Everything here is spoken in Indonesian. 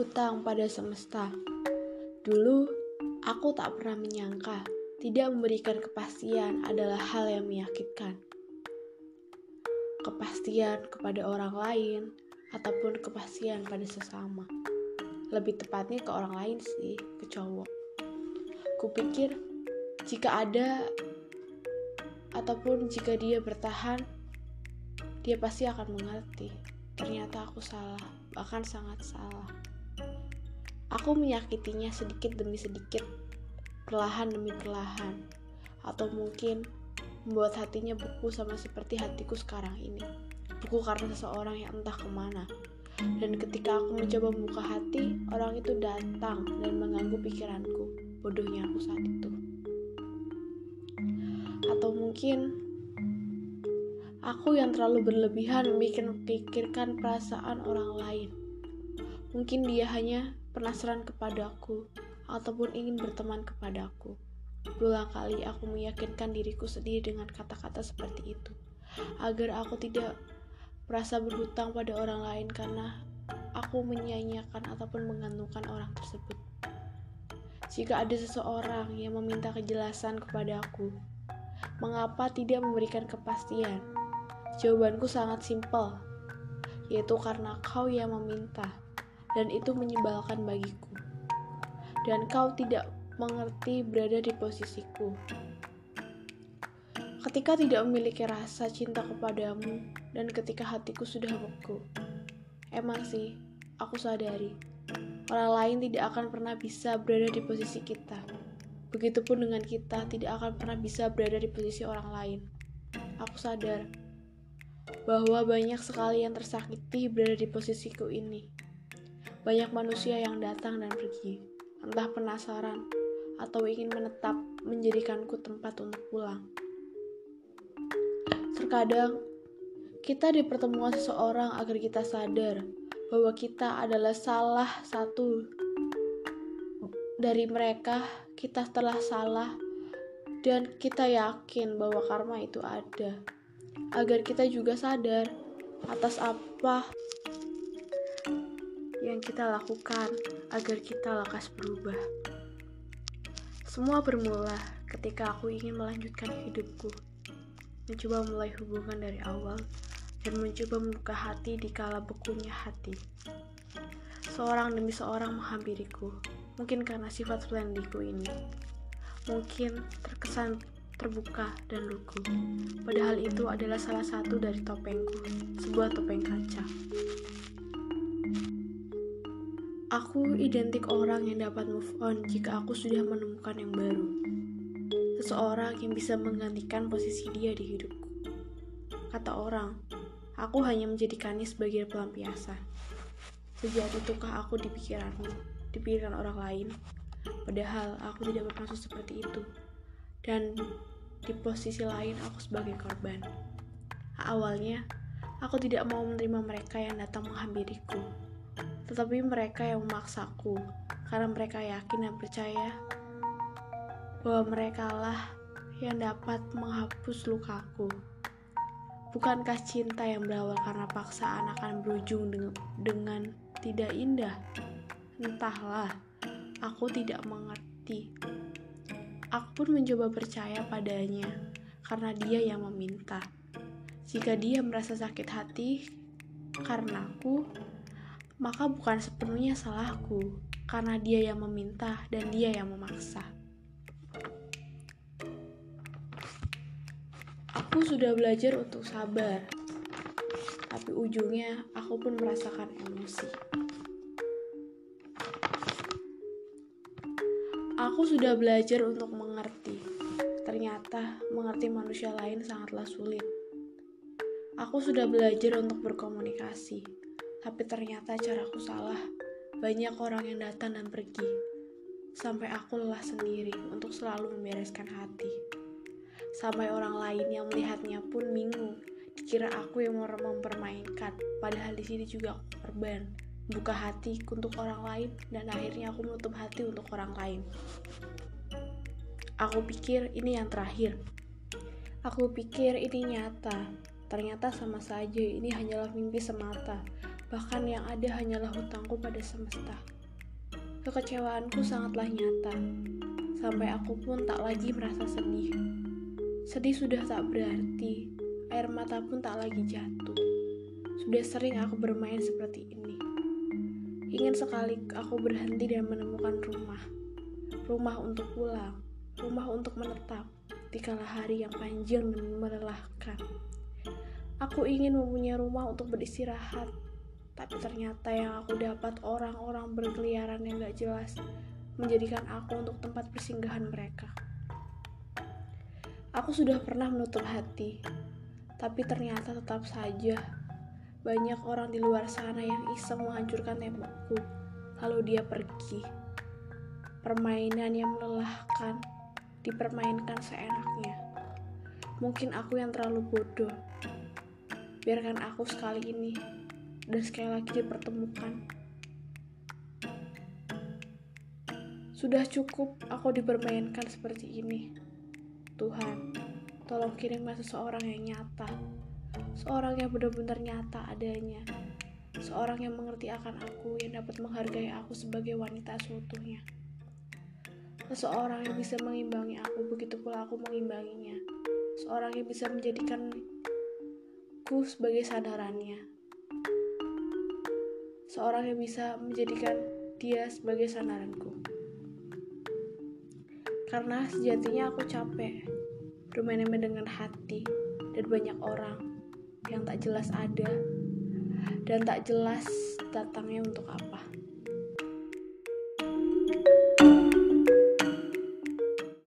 Berhutang pada semesta. Dulu, aku tak pernah menyangka tidak memberikan kepastian adalah hal yang menyakitkan. Kepastian kepada orang lain ataupun kepastian pada sesama. Lebih tepatnya ke orang lain sih, ke cowok. Kupikir jika ada ataupun jika dia bertahan, dia pasti akan mengerti. Ternyata aku salah, bahkan sangat salah. Aku menyakitinya sedikit demi sedikit, perlahan demi perlahan, atau mungkin membuat hatinya beku sama seperti hatiku sekarang ini. Beku karena seseorang yang entah ke mana. Dan ketika aku mencoba membuka hati, orang itu datang dan mengganggu pikiranku. Bodohnya aku saat itu. Atau mungkin aku yang terlalu berlebihan memikirkan perasaan orang lain. Mungkin dia hanya penasaran kepadaku, ataupun ingin berteman kepadaku. Berulang kali aku meyakinkan diriku sendiri dengan kata-kata seperti itu, agar aku tidak merasa berhutang pada orang lain karena aku menyanyiakan ataupun mengandungkan orang tersebut. Jika ada seseorang yang meminta kejelasan kepada aku, mengapa tidak memberikan kepastian? Jawabanku sangat simpel, yaitu karena kau yang meminta dan itu menyebalkan bagiku. Dan kau tidak mengerti berada di posisiku. Ketika tidak memiliki rasa cinta kepadamu dan ketika hatiku sudah beku. Emang sih, aku sadari orang lain tidak akan pernah bisa berada di posisi kita. Begitupun dengan kita tidak akan pernah bisa berada di posisi orang lain. Aku sadar bahwa banyak sekali yang tersakiti berada di posisiku ini. Banyak manusia yang datang dan pergi, entah penasaran atau ingin menetap menjadikanku tempat untuk pulang. Terkadang, kita dipertemuan seseorang agar kita sadar bahwa kita adalah salah satu dari mereka, kita telah salah, dan kita yakin bahwa karma itu ada. Agar kita juga sadar atas apa yang kita lakukan agar kita lekas berubah. Semua bermula ketika aku ingin melanjutkan hidupku, mencoba mulai hubungan dari awal, dan mencoba membuka hati di kala bekunya hati. Seorang demi seorang menghampiriku, mungkin karena sifat splendidku ini. Mungkin terkesan terbuka dan lugu. Padahal itu adalah salah satu dari topengku, sebuah topeng kaca. Aku identik orang yang dapat move on jika aku sudah menemukan yang baru. Seseorang yang bisa menggantikan posisi dia di hidupku. Kata orang, aku hanya menjadikannya sebagai pelampiasan. Sejak itukah aku di pikiranmu, orang lain? Padahal aku tidak bermaksud seperti itu. Dan di posisi lain aku sebagai korban. Awalnya, aku tidak mau menerima mereka yang datang menghampiriku tetapi mereka yang memaksaku karena mereka yakin dan percaya bahwa mereka lah yang dapat menghapus lukaku. Bukankah cinta yang berawal karena paksaan akan berujung dengan, dengan tidak indah? Entahlah, aku tidak mengerti. Aku pun mencoba percaya padanya karena dia yang meminta. Jika dia merasa sakit hati karena aku, maka bukan sepenuhnya salahku, karena dia yang meminta dan dia yang memaksa. Aku sudah belajar untuk sabar, tapi ujungnya aku pun merasakan emosi. Aku sudah belajar untuk mengerti. Ternyata mengerti manusia lain sangatlah sulit. Aku sudah belajar untuk berkomunikasi tapi ternyata caraku salah. Banyak orang yang datang dan pergi. Sampai aku lelah sendiri untuk selalu membereskan hati. Sampai orang lain yang melihatnya pun bingung. Dikira aku yang mau mempermainkan, padahal di sini juga aku korban. Buka hati untuk orang lain dan akhirnya aku menutup hati untuk orang lain. Aku pikir ini yang terakhir. Aku pikir ini nyata. Ternyata sama saja ini hanyalah mimpi semata Bahkan yang ada hanyalah hutangku pada semesta. Kekecewaanku sangatlah nyata, sampai aku pun tak lagi merasa sedih. Sedih sudah tak berarti, air mata pun tak lagi jatuh. Sudah sering aku bermain seperti ini. Ingin sekali aku berhenti dan menemukan rumah. Rumah untuk pulang, rumah untuk menetap di kala hari yang panjang dan melelahkan. Aku ingin mempunyai rumah untuk beristirahat, tapi ternyata yang aku dapat orang-orang berkeliaran yang gak jelas menjadikan aku untuk tempat persinggahan mereka. Aku sudah pernah menutup hati, tapi ternyata tetap saja banyak orang di luar sana yang iseng menghancurkan tembokku, lalu dia pergi. Permainan yang melelahkan, dipermainkan seenaknya. Mungkin aku yang terlalu bodoh. Biarkan aku sekali ini dan sekali lagi dipertemukan. Sudah cukup aku dipermainkan seperti ini. Tuhan, tolong kirimlah seseorang yang nyata, seorang yang benar-benar nyata adanya, seorang yang mengerti akan aku, yang dapat menghargai aku sebagai wanita seutuhnya. Seseorang yang bisa mengimbangi aku, begitu pula aku mengimbanginya. Seorang yang bisa menjadikanku sebagai sadarannya seorang yang bisa menjadikan dia sebagai sandaranku. Karena sejatinya aku capek bermain-main dengan hati dan banyak orang yang tak jelas ada dan tak jelas datangnya untuk apa.